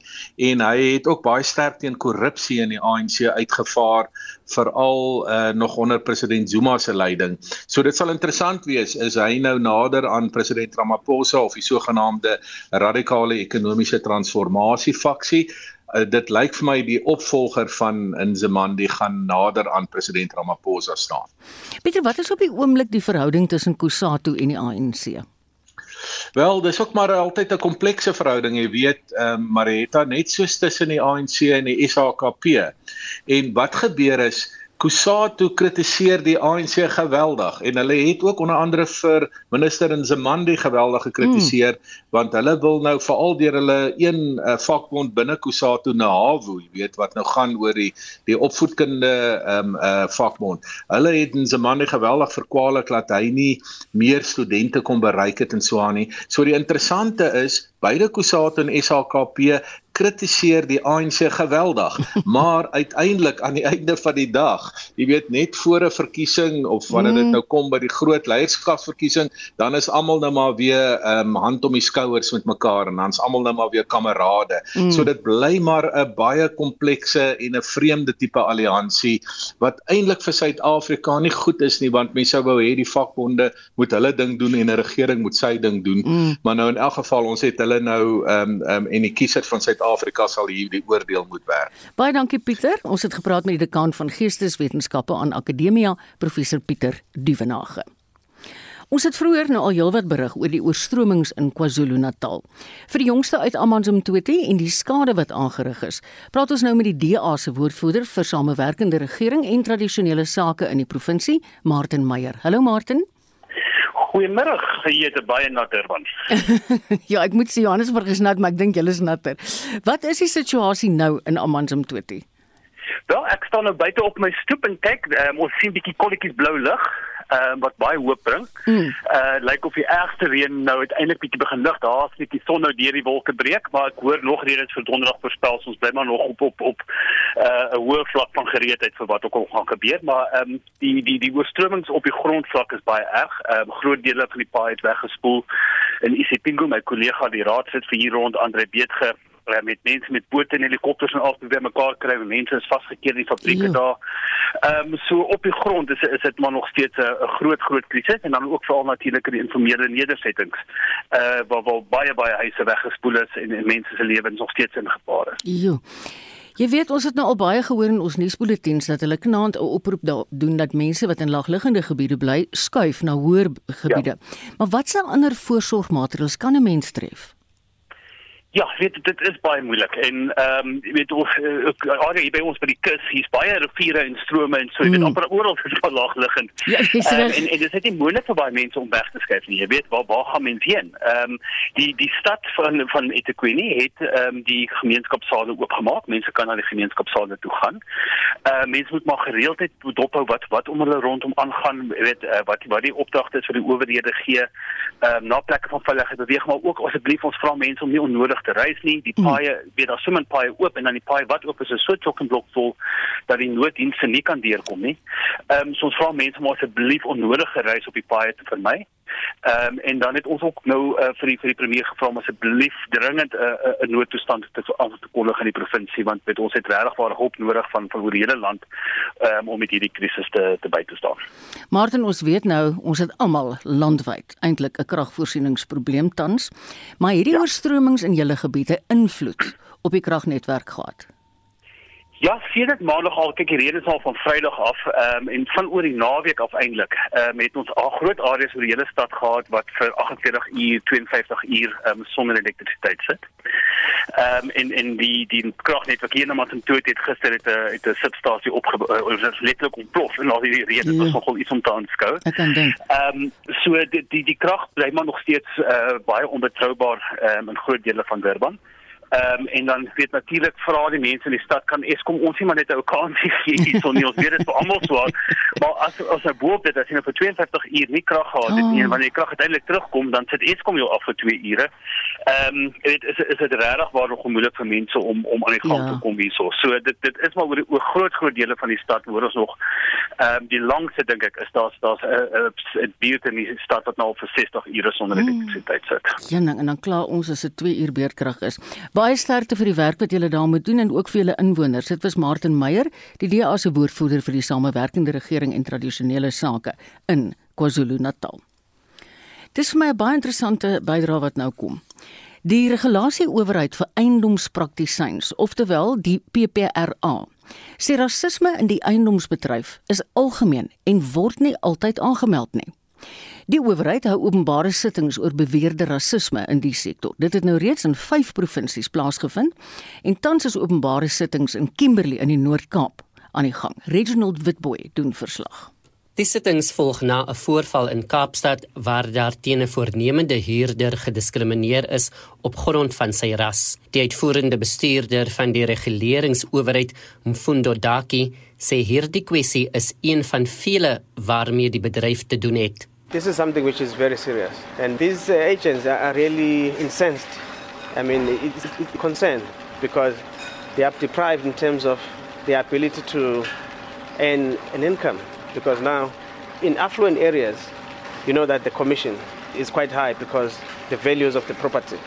en hy het ook baie sterk teen korrupsie in die ANC uitgevaar veral uh, nog onder president Zuma se leiding. So dit sal interessant wees is hy nou nader aan president Ramaphosa of die sogenaamde radikale ekonomiese transformasie faksie uh, dit lyk vir my die opvolger van Nzimandi gaan nader aan president Ramaphosa staan. Pieter, wat is op die oomblik die verhouding tussen Kusatu en die ANC? Wel, dis ook maar altyd 'n komplekse verhouding, jy weet, ehm um, Marietta net soos tussen die ANC en die SHKP. En wat gebeur is Kusatu kritiseer die ANC geweldig en hulle het ook onder andere vir minister Nzimandi geweldig gekritiseer mm. want hulle wil nou veral deur hulle een uh, vakbond binne Kusatu Nahawu, jy weet wat nou gaan oor die die opvoedkunde ehm um, uh, vakbond. Hulle het Nzimandi geweldig verkwalik dat hy nie meer studente kon bereik het aan nie. So die interessante is beide Kusatu en SHKP kritiseer die ANC geweldig, maar uiteindelik aan die einde van die dag, jy weet net voor 'n verkiesing of wanneer dit mm. nou kom by die groot leierskapsverkiesing, dan is almal nou maar weer um, hand om die skouers met mekaar en dan's almal nou maar weer kamerade. Mm. So dit bly maar 'n baie komplekse en 'n vreemde tipe alliansie wat eintlik vir Suid-Afrika nie goed is nie want mense sou wou hê die vakbonde moet hulle ding doen en 'n regering moet sy ding doen. Mm. Maar nou in elk geval ons het hulle nou ehm um, ehm um, en die kiesers van Suid-Afrika sal hier die oordeel moet werk. Baie dankie Pieter. Ons het gepraat met die dekaan van Geesteswetenskappe aan Akademia, professor Pieter Duvenage. Ons het vroeër nou al heelwat berig oor die oorstromings in KwaZulu-Natal. Vir die jongste uit Amanzimtoti en die skade wat aangerig is, praat ons nou met die DA se woordvoerder vir samewerkende regering en tradisionele sake in die provinsie, Martin Meyer. Hallo Martin. Goeiemôre, jy het baie natter van. ja, ek moet sê Johannesburg is nat, maar ek dink julle is natter. Wat is die situasie nou in Amanzimtoti? Wel, ek staan nou buite op my stoep en kyk, um, ons sien bietjie kolletjies blou lig uh, wat baie hoop bring. Mm. Uh lyk of die ergste reën nou uiteindelik bietjie begin lig. Daar's net die son nou deur die wolke breek, maar ek hoor nog reeds vir donderdag voorspel. Ons bly maar nog op op op uh 'n hoë vlak van gereedheid vir wat ook al gaan gebeur, maar ehm um, die die die oorstromings op die grondvlak is baie erg. Ehm um, groot dele van die paai het weggespoel. En Isipingo, my kollega die raadsit vir hier rond Andre Beetge uh, met mense met bote en helikopters en al probeer mekaar kry en mense is vasgekeer in die fabrieke ja. daar. Ehm um, so op die grond is is dit maar nog steeds 'n groot groot krisis en dan ook veral natuurlik in die informele nedersettings uh waar waar baie baie huise weggespoel is en, en mense se lewens nog steeds in gevaar is. Ja. Jy weet ons het nou al baie gehoor in ons nuusbulletins dat hulle kanaand 'n oproep doen dat mense wat in laagliggende gebiede bly skuif na hoër gebiede. Ja. Maar wat se ander voorsorgmaatreëls kan 'n mens tref? Ja, weet dit is baie moeilik en ehm um, jy weet of uh, hier by ons by die kus, hier's baie riviere en strome en so jy mm. weet amper oral is dit laag liggend. Ja, um, en en dit is net nie moontlik vir baie mense om weg te skuif nie. Jy weet waar waar gaan mense heen? Ehm um, die die stad van van eThekwini het ehm um, die gemeenskapsale oopgemaak. Mense kan na die gemeenskapsale toe gaan. Ehm uh, mense moet maar gereeldheid dophou wat wat om hulle rondom aangaan, jy weet uh, wat wat die opdragte is vir die owerhede gee. Ehm um, na plekke van veiligheid beweeg maar ook asseblief ons vra mense om nie onnodig te reis nie. Die hmm. paaie, mm. weet daar sommer paaie oop en dan die paaie wat oop is is so chok en blok vol dat die nooddienste nie kan deurkom nie. Ehm um, so ons vra mense om asseblief onnodige reis op die paaie te vermy. Ehm um, en dan het ons ook nou uh, vir die vir die premier gevra om asseblief dringend 'n uh, 'n uh, noodtoestand te aan te kondig in die provinsie want weet ons het regtig baie hulp nodig van van oor die hele land um, om met hierdie krisis te te by te staan. Martin, ons weet nou ons het almal landwyd eintlik 'n kragvoorsieningsprobleem tans, maar hierdie ja. oorstromings in julle gebiede invloed op die kragnetwerk gehad. Ja, sedert maandag al kyk die redes al van Vrydag af um, en van oor die naweek af eintlik um, het ons al groot areas oor die hele stad gehad wat vir 48 uur 52 uur um, sonder elektrisiteit sit. Ehm um, en en die die kragnetwerk hier na Matsantoti het gister het 'n het 'n substasie opgebou uh, of letterlik ontplof en al die redes ja. was nogal iets om te aanskou. Ek kan dink. Ehm um, so die die die krag bly maar nog steeds uh, baie onbetroubaar um, in groot dele van Durban. Ehm um, en dan weet natuurlik vra die mense in die stad kan Eskom ons nie maar net 'n kansie gee hierson nie. Ons weet dit vir almal swaar. Maar as as 'n boop dit as jy nou vir 52 uur nie krag gehad het nie en oh. wanneer die krag uiteindelik terugkom, dan sit Eskom jou af vir 2 ure. Ehm um, dit is is dit regtig waar nog moeilik vir mense om om aan die gang ja. te kom hierso. So dit dit is maar oor die oor groot groot dele van die stad hoor ons nog ehm um, die langste dink ek is daar's daar's 'n 'n buurt in die stad wat nou al vir 60 ure sonder hmm. elektrisiteit sit. Ja, en dan klaar ons as dit 2 uur beurtkrag is. Baie sterkte vir die werk wat julle daar moet doen en ook vir julle inwoners. Dit was Martin Meyer, die DA se woordvoerder vir die samewerkende regering en tradisionele sake in KwaZulu-Natal. Dis vir my 'n baie interessante bydrae wat nou kom. Die regulasie owerheid vir eiendomspraktisyns, oftewel die PPRA, sê rasisme in die eiendomsbedryf is algemeen en word nie altyd aangemeld nie. Die owerheid hou openbare sittings oor beweerde rasisme in die sektor. Dit het nou reeds in 5 provinsies plaasgevind en tans is openbare sittings in Kimberley in die Noord-Kaap aan die gang. Reginald Witboy doen verslag. Die sittings volg na 'n voorval in Kaapstad waar daar teen 'n voornemende huurder gediskrimineer is op grond van sy ras. Die uitvoerende bestuurder van die reguleringsowerheid, Mfundo Daki, sê hierdie kwessie is een van vele waarmee die bedryf te doen het. This is something which is very serious. And these uh, agents are really incensed. I mean, it's, it's concerned because they are deprived in terms of the ability to earn an income. Because now, in affluent areas, you know that the commission is quite high because the values of the property,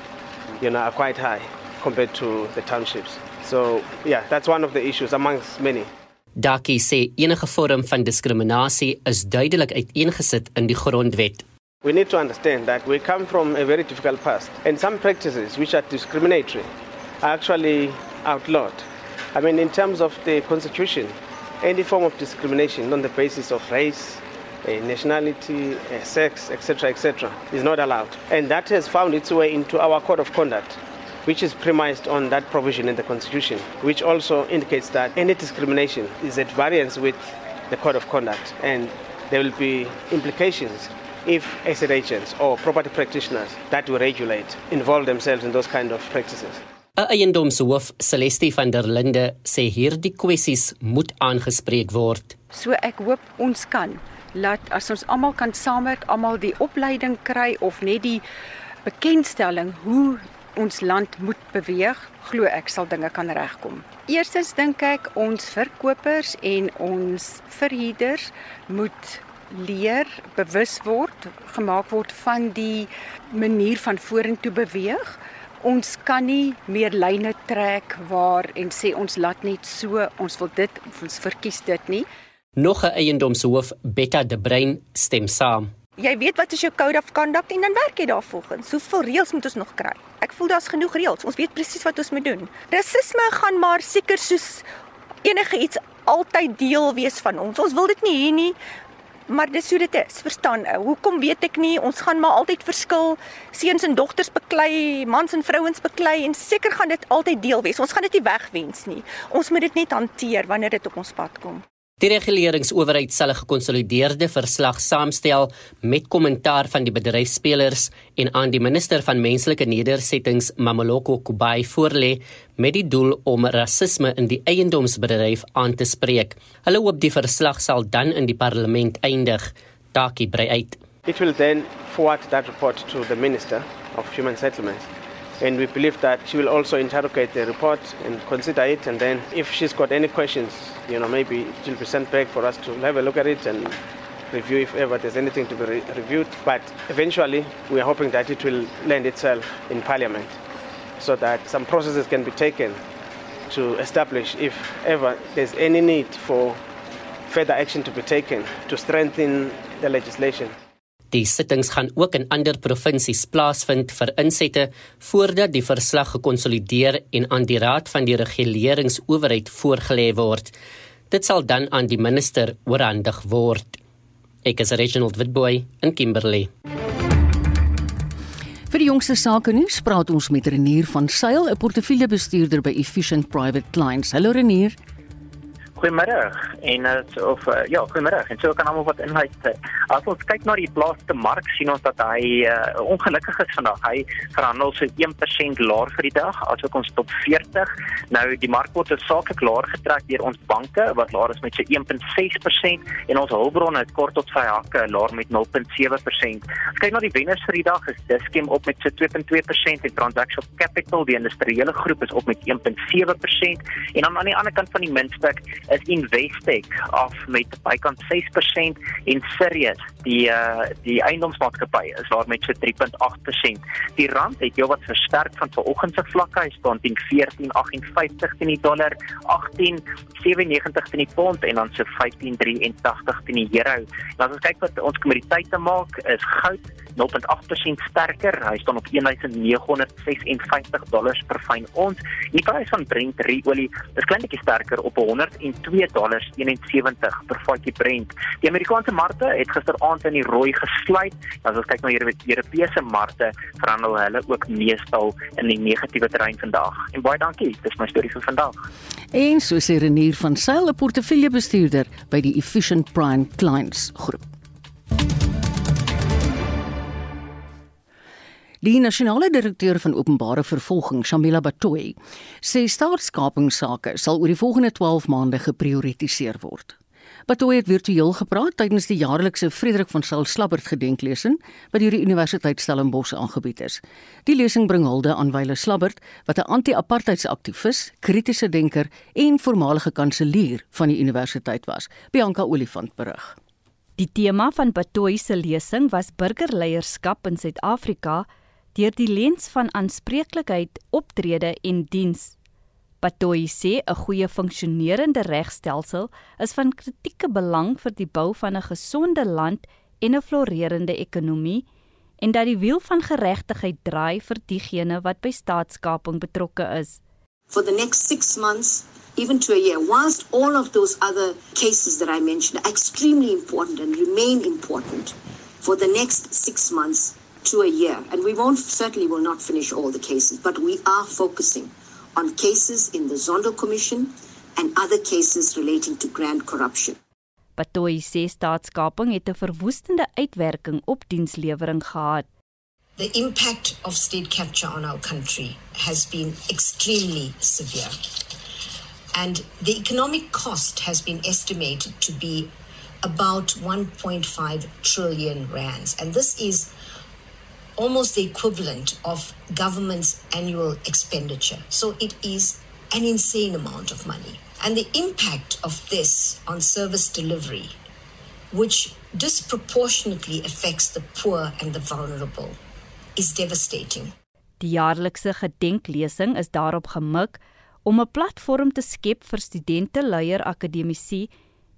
you know, are quite high compared to the townships. So, yeah, that's one of the issues amongst many. Daki sê enige vorm van diskriminasie is duidelik uiteengesit in die grondwet. We need to understand that we come from a very difficult past and some practices which are discriminatory are actually outlawed. I mean in terms of the constitution any form of discrimination on the basis of race, eh, nationality, eh, sex, etc., etc., is not allowed. And that has found its way into our code of conduct, which is premised on that provision in the Constitution, which also indicates that any discrimination is at variance with the code of conduct, and there will be implications if asset agents or property practitioners that we regulate involve themselves in those kind of practices. 'n Eiendomshoof, Celeste van der Linde, sê hierdie kwessies moet aangespreek word. So ek hoop ons kan laat as ons almal kan saamwerk, almal die opleiding kry of net die bekendstelling hoe ons land moet beweeg, glo ek sal dinge kan regkom. Eerstens dink ek ons verkopers en ons verhuurders moet leer bewus word gemaak word van die manier van vorentoe beweeg ons kan nie meer lyne trek waar en sê ons laat net so ons wil dit ons verkies dit nie. Nog 'n eiendomshoof Betta de Bruin stem saam. Jy weet wat is jou code of conduct en dan werk jy daarvolgens. Hoeveel reëls moet ons nog kry? Ek voel daar's genoeg reëls. Ons weet presies wat ons moet doen. Rasisme gaan maar seker soos enige iets altyd deel wees van ons. Ons wil dit nie hê nie maar dis hoe dit is. Verstaan? Hoekom weet ek nie? Ons gaan maar altyd verskil. Seuns en dogters beklei, mans en vrouens beklei en seker gaan dit altyd deel wees. Ons gaan dit nie wegwens nie. Ons moet dit net hanteer wanneer dit op ons pad kom. Die reguleringsowerheid sal 'n gekonsolideerde verslag saamstel met kommentaar van die bedryfsspelers en aan die minister van menslike nedersettings Mamoloko Kubai voorlê met die doel om rasisme in die eiendomsbedryf aan te spreek. Hulle hoop die verslag sal dan in die parlement eindig. Taki brei uit. It will then forward that report to the minister of human settlements and we believe that she will also interrogate the report and consider it. And then if she's got any questions you know maybe she'll be sent back for us to have a look at it and review if ever there's anything to be re reviewed. But eventually we are hoping that it will land itself in parliament so that some processes can be taken to establish if ever there's any need for further action to be taken to strengthen the legislation Die sittings gaan ook in ander provinsies plaasvind vir insette voordat die verslag gekonsolideer en aan die raad van die reguleringsowerheid voorgelê word. Dit sal dan aan die minister oorhandig word. Ek is Reginald Witboy in Kimberley. Vir die jongste sake nuus praat ons met Renier van Sail, 'n portefeuljebestuurder by Efficient Private Clients. Hallo Renier. Goeiemôre en of uh, ja, goeiemôre. En so kan almal wat inhoud. As ons kyk na die plaaste mark, sien ons dat hy uh, ongelukkig is vandag. Hy verhandel so 1% laer vir die dag as ook ons top 40. Nou die mark word saaklik laer getrek deur ons banke wat laer is met so 1.6% en ons hulpbronne het kort tot sy hakke laer met 0.7%. As kyk na die wenners vir die dag is Dischem op met so 2.2% en Transaction Capital die industriële groep is op met 1.7% en dan aan die ander kant van die muntstuk is Investec af met bykans 6% en Sirius die uh, die eiendomsmaatskappy is daar met so 3.8%. Die rand het heelwat versterk van vanoggend se vlakke. Hy staan teen 14.58 teen die dollar, 18.97 teen die pond en dan so 15.83 teen die euro. Nou as ons kyk wat ons kommoditeite maak, is goud 0.8% sterker. Hy staan op 1956 dollars per fyn ons. Die prys van Brent olie is klein bietjie sterker op 102 dollars 71 per vatjie Brent. Die Amerikaanse markte het gisteraand in die rooi gesluit. As ons kyk na die Europese markte, verhandel hulle ook meestal in die negatiewe terrein vandag. En baie dankie. Dis my storie vir vandag. En so sê Renier van Sail, 'n portefeuljebestuurder by die Efficient Prime Clients groep. Die nasionale direkteur van openbare vervolging, Shamila Batoyi, sê staatskapingsake sal oor die volgende 12 maande geprioritiseer word. Patoy het virtueel gepraat tydens die jaarlikse Frederik van Sail Slabbert gedenklesing wat deur die Universiteit Stellenbosch aangebied is. Die lesing bring hulde aan Wile Slabbert, wat 'n anti-apartheidsaktivis, kritiese denker en voormalige kanselier van die universiteit was. Bianca Olifant berig. Die tema van Patoy se lesing was burgerleierskap in Suid-Afrika deur die lens van aanspreeklikheid, optrede en diens. Patoy sê 'n goeie funksionerende regstelsel is van kritieke belang vir die bou van 'n gesonde land en 'n florerende ekonomie en dat die wiel van geregtigheid draai vir diegene wat by staatskaping betrokke is. For the next 6 months even to a year whilst all of those other cases that I mentioned are extremely important and remain important for the next 6 months to a year and we won't certainly will not finish all the cases but we are focusing on cases in the Zondo Commission and other cases relating to grand corruption. Patoy sê staatskaping het 'n verwoestende uitwerking op dienslewering gehad. The impact of state capture on our country has been extremely severe. And the economic cost has been estimated to be about 1.5 trillion rands. And this is almost the equivalent of government's annual expenditure. So it is an insane amount of money. And the impact of this on service delivery, which disproportionately affects the poor and the vulnerable, is devastating. Die jaarlikse gedenklesing is daarop gemik om 'n platform te skep vir studente, leier, akademici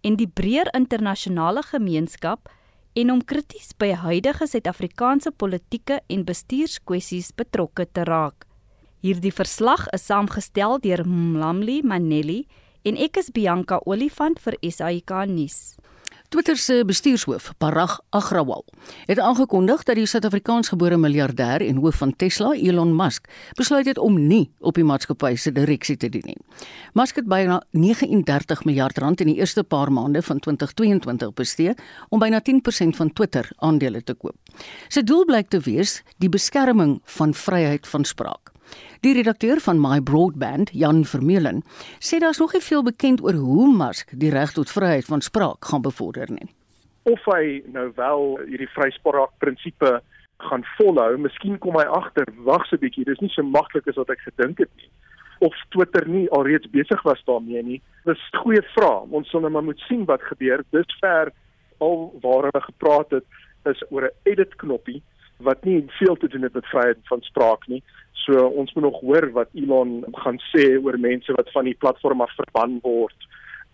en die breër internasionale gemeenskap en om krities by huidige Suid-Afrikaanse politieke en bestuurskwessies betrokke te raak. Hierdie verslag is saamgestel deur Mlamli Manelli en ek is Bianca Olifant vir SAK nuus. Twitter se bestuurshoof, Parag Agrawal, het aangekondig dat die Suid-Afrikaansgebore miljardêr en hoof van Tesla, Elon Musk, besluit het om nie op die maatskappy se direksie te dien nie. Musk het byna 39 miljard rand in die eerste paar maande van 2022 bestee om byna 10% van Twitter aandele te koop. Sy doel blyk te wees die beskerming van vryheid van spraak. Die redakteur van My Broadband, Jan Vermeulen, sê daar's nog nie veel bekend oor hoe Musk die reg tot vryheid van spraak gaan bevorder nie. Of hy nou wel hierdie vryspraak prinsipe gaan volhou, miskien kom hy agter, wag so 'n bietjie, dis nie so maklik as wat ek gedink het nie. Of Twitter nie alreeds besig was daarmee nie. Dis 'n goeie vraag. Ons sal nou maar moet sien wat gebeur. Dis ver al waar hulle gepraat het is oor 'n edit knoppie wat nie veel te doen het met vryheid van spraak nie. So ons moet nog hoor wat Elon gaan sê oor mense wat van die platform af verban word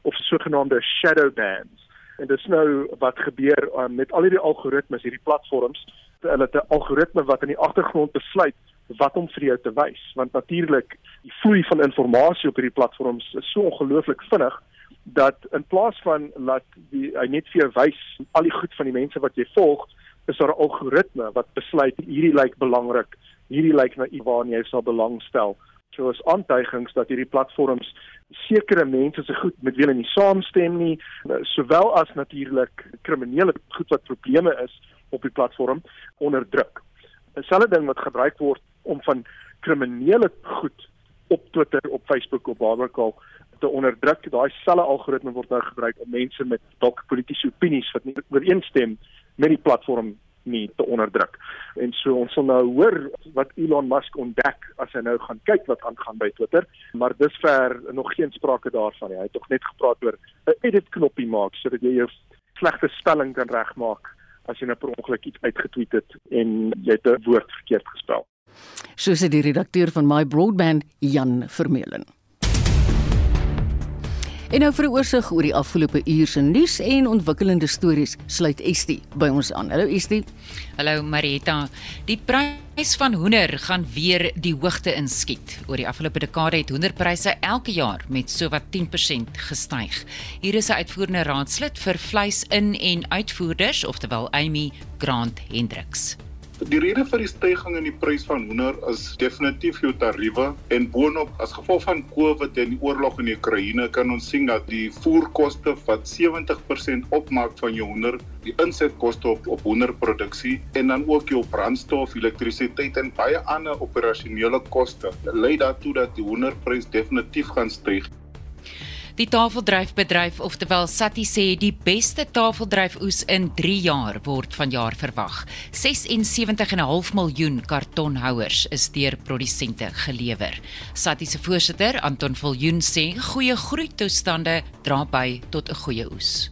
of sogenaamde shadow bans. En dis nou wat gebeur um, met al hierdie algoritmes, hierdie platforms. Hulle het 'n algoritme wat in die agtergrond besluit wat om vir jou te wys, want natuurlik die vloei van inligting op hierdie platforms is so ongelooflik vinnig dat in plaas van dat die hy net vir jou wys al die goed van die mense wat jy volg, is daar 'n algoritme wat besluit hierdie lyk belangrik, hierdie lyk na iets waarna jy sal belangstel. So is aantuigings dat hierdie platforms sekere mense se goed met wie hulle nie saamstem nie, sowel as natuurlik kriminele goed wat probleme is op die platform onderdruk. 'n Selfde ding wat gebruik word om van kriminele goed op Twitter, op Facebook, op Barbercall te onderdruk. Daai selfde algoritme word nou gebruik om mense met dalk politieke opinies wat nie ooreenstem met die platform nie te onderdruk. En so ons sal nou hoor wat Elon Musk ontdek as hy nou gaan kyk wat aangaan by Twitter, maar dusver nog geen sprake daarvan nie. Hy het tog net gepraat oor 'n edit knoppie maak sodat jy jou slegte spelling kan regmaak as jy nou per ongeluk iets uitgetweet het en jy het 'n woord verkeerd gespel. Soos dit die redakteur van My Broadband Jan Vermeulen. En nou vir 'n oorsig oor die afgelope uur se nuus en ontwikkelende stories sluit Estie by ons aan. Hallo Estie. Hallo Marita. Die prys van hoender gaan weer die hoogte inskiet. Oor die afgelope dekade het hoenderpryse elke jaar met sowat 10% gestyg. Hier is 'n uitvoerende raadslid vir vleis-in- en uitvoerders, oftewel Amy Grant Hendriks. Die rede vir die stygings in die prys van hoender is definitief jou tariewe en boonop as gevolg van COVID en die oorlog in die Oekraïne kan ons sien dat die voerkoste wat 70% opmaak van jou hoender, die insetkoste op op hoenderproduksie en dan ook jou brandstof, elektrisiteit en baie ander operasionele koste lei daartoe dat die hoenderprys definitief gaan styg. Die tafeldryfbedryf, oftewel Sati sê die beste tafeldryfoes in 3 jaar word vanjaar verwag. 76,5 miljoen kartonhouers is deur produsente gelewer. Sati se voorsitter, Anton Viljoen sê goeie groeitoestande dra by tot 'n goeie oes.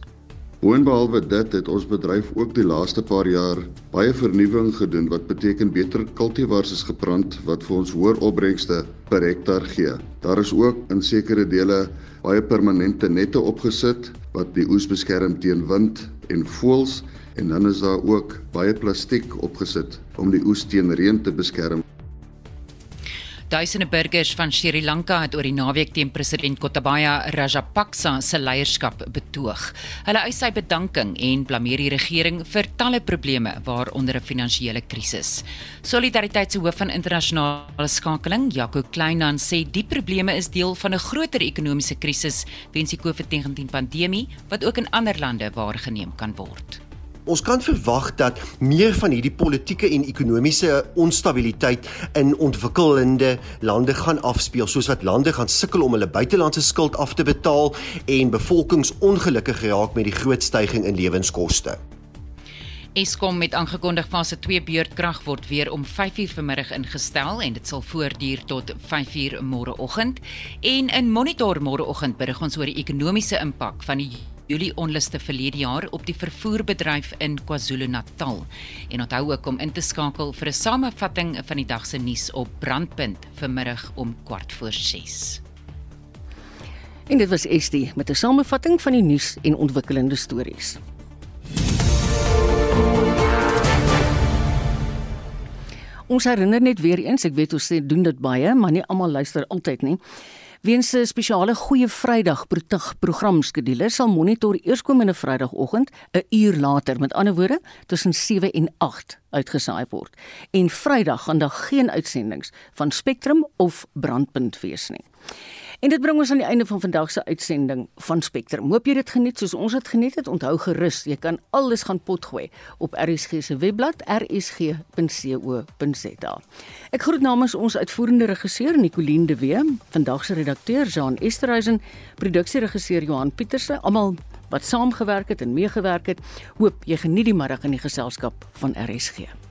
Boonbehalwe dit het ons bedryf ook die laaste paar jaar baie vernuwing gedoen wat beteken beter kultivars is gebrand wat vir ons hoër opbrengste per hektaar gee. Daar is ook in sekere dele baie permanente nette opgesit wat die oes beskerm teen wind en voëls en dan is daar ook baie plastiek opgesit om die oes teen reën te beskerm. Duisende burgers van Sri Lanka het oor die naweek teen president Gotabaya Rajapaksa se leierskap betoog. Hulle eis sy bedanking en blameer die regering vir talle probleme waaronder 'n finansiële krisis. Solidariteit se hoof van internasionale skakeling, Jaco Kleinan, sê die probleme is deel van 'n groter ekonomiese krisis weens die COVID-19 pandemie wat ook in ander lande waargeneem kan word. Ons kan verwag dat meer van hierdie politieke en ekonomiese onstabiliteit in ontwikkelende lande gaan afspeel, soos wat lande gaan sukkel om hulle buitelandse skuld af te betaal en bevolkings ongelukkig raak met die groot stygings in lewenskoste. Eskom het aangekondig fase 2 beurtkrag word weer om 5uur vanmiddag ingestel en dit sal voortduur tot 5uur môreoggend. En in Monitor môreoggend berig ons oor die ekonomiese impak van die Julie onluste verlede jaar op die vervoerbedryf in KwaZulu-Natal. En onthou ook om in te skakel vir 'n samevatting van die dag se nuus op Brandpunt vanmiddag om kwart voor 6. En dit was Estie met 'n samevatting van die nuus en ontwikkelende stories. Ons herinner net weer eens, ek weet ons sê doen dit baie, maar nie almal luister altyd nie. Weens 'n spesiale Goeie Vrydag programskedule sal Monitor eerskomende Vrydagoggend 'n uur later, met ander woorde, tussen 7 en 8 uitgesaai word. En Vrydag gaan daar geen uitsendings van Spectrum of Brandpunt wees nie. En dit bring ons aan die einde van vandag se uitsending van Spectrum. Hoop jy dit geniet soos ons dit geniet het. Onthou gerus, jy kan alles gaan potgooi op RSG se webblad rsg.co.za. Ek groet namens ons uitvoerende regisseur Nicoline de Wee, vandag se redakteur Jean Esterhuizen, produksieregisseur Johan Pieterse, almal wat saamgewerk het en meegewerk het. Hoop jy geniet die middag in die geselskap van RSG.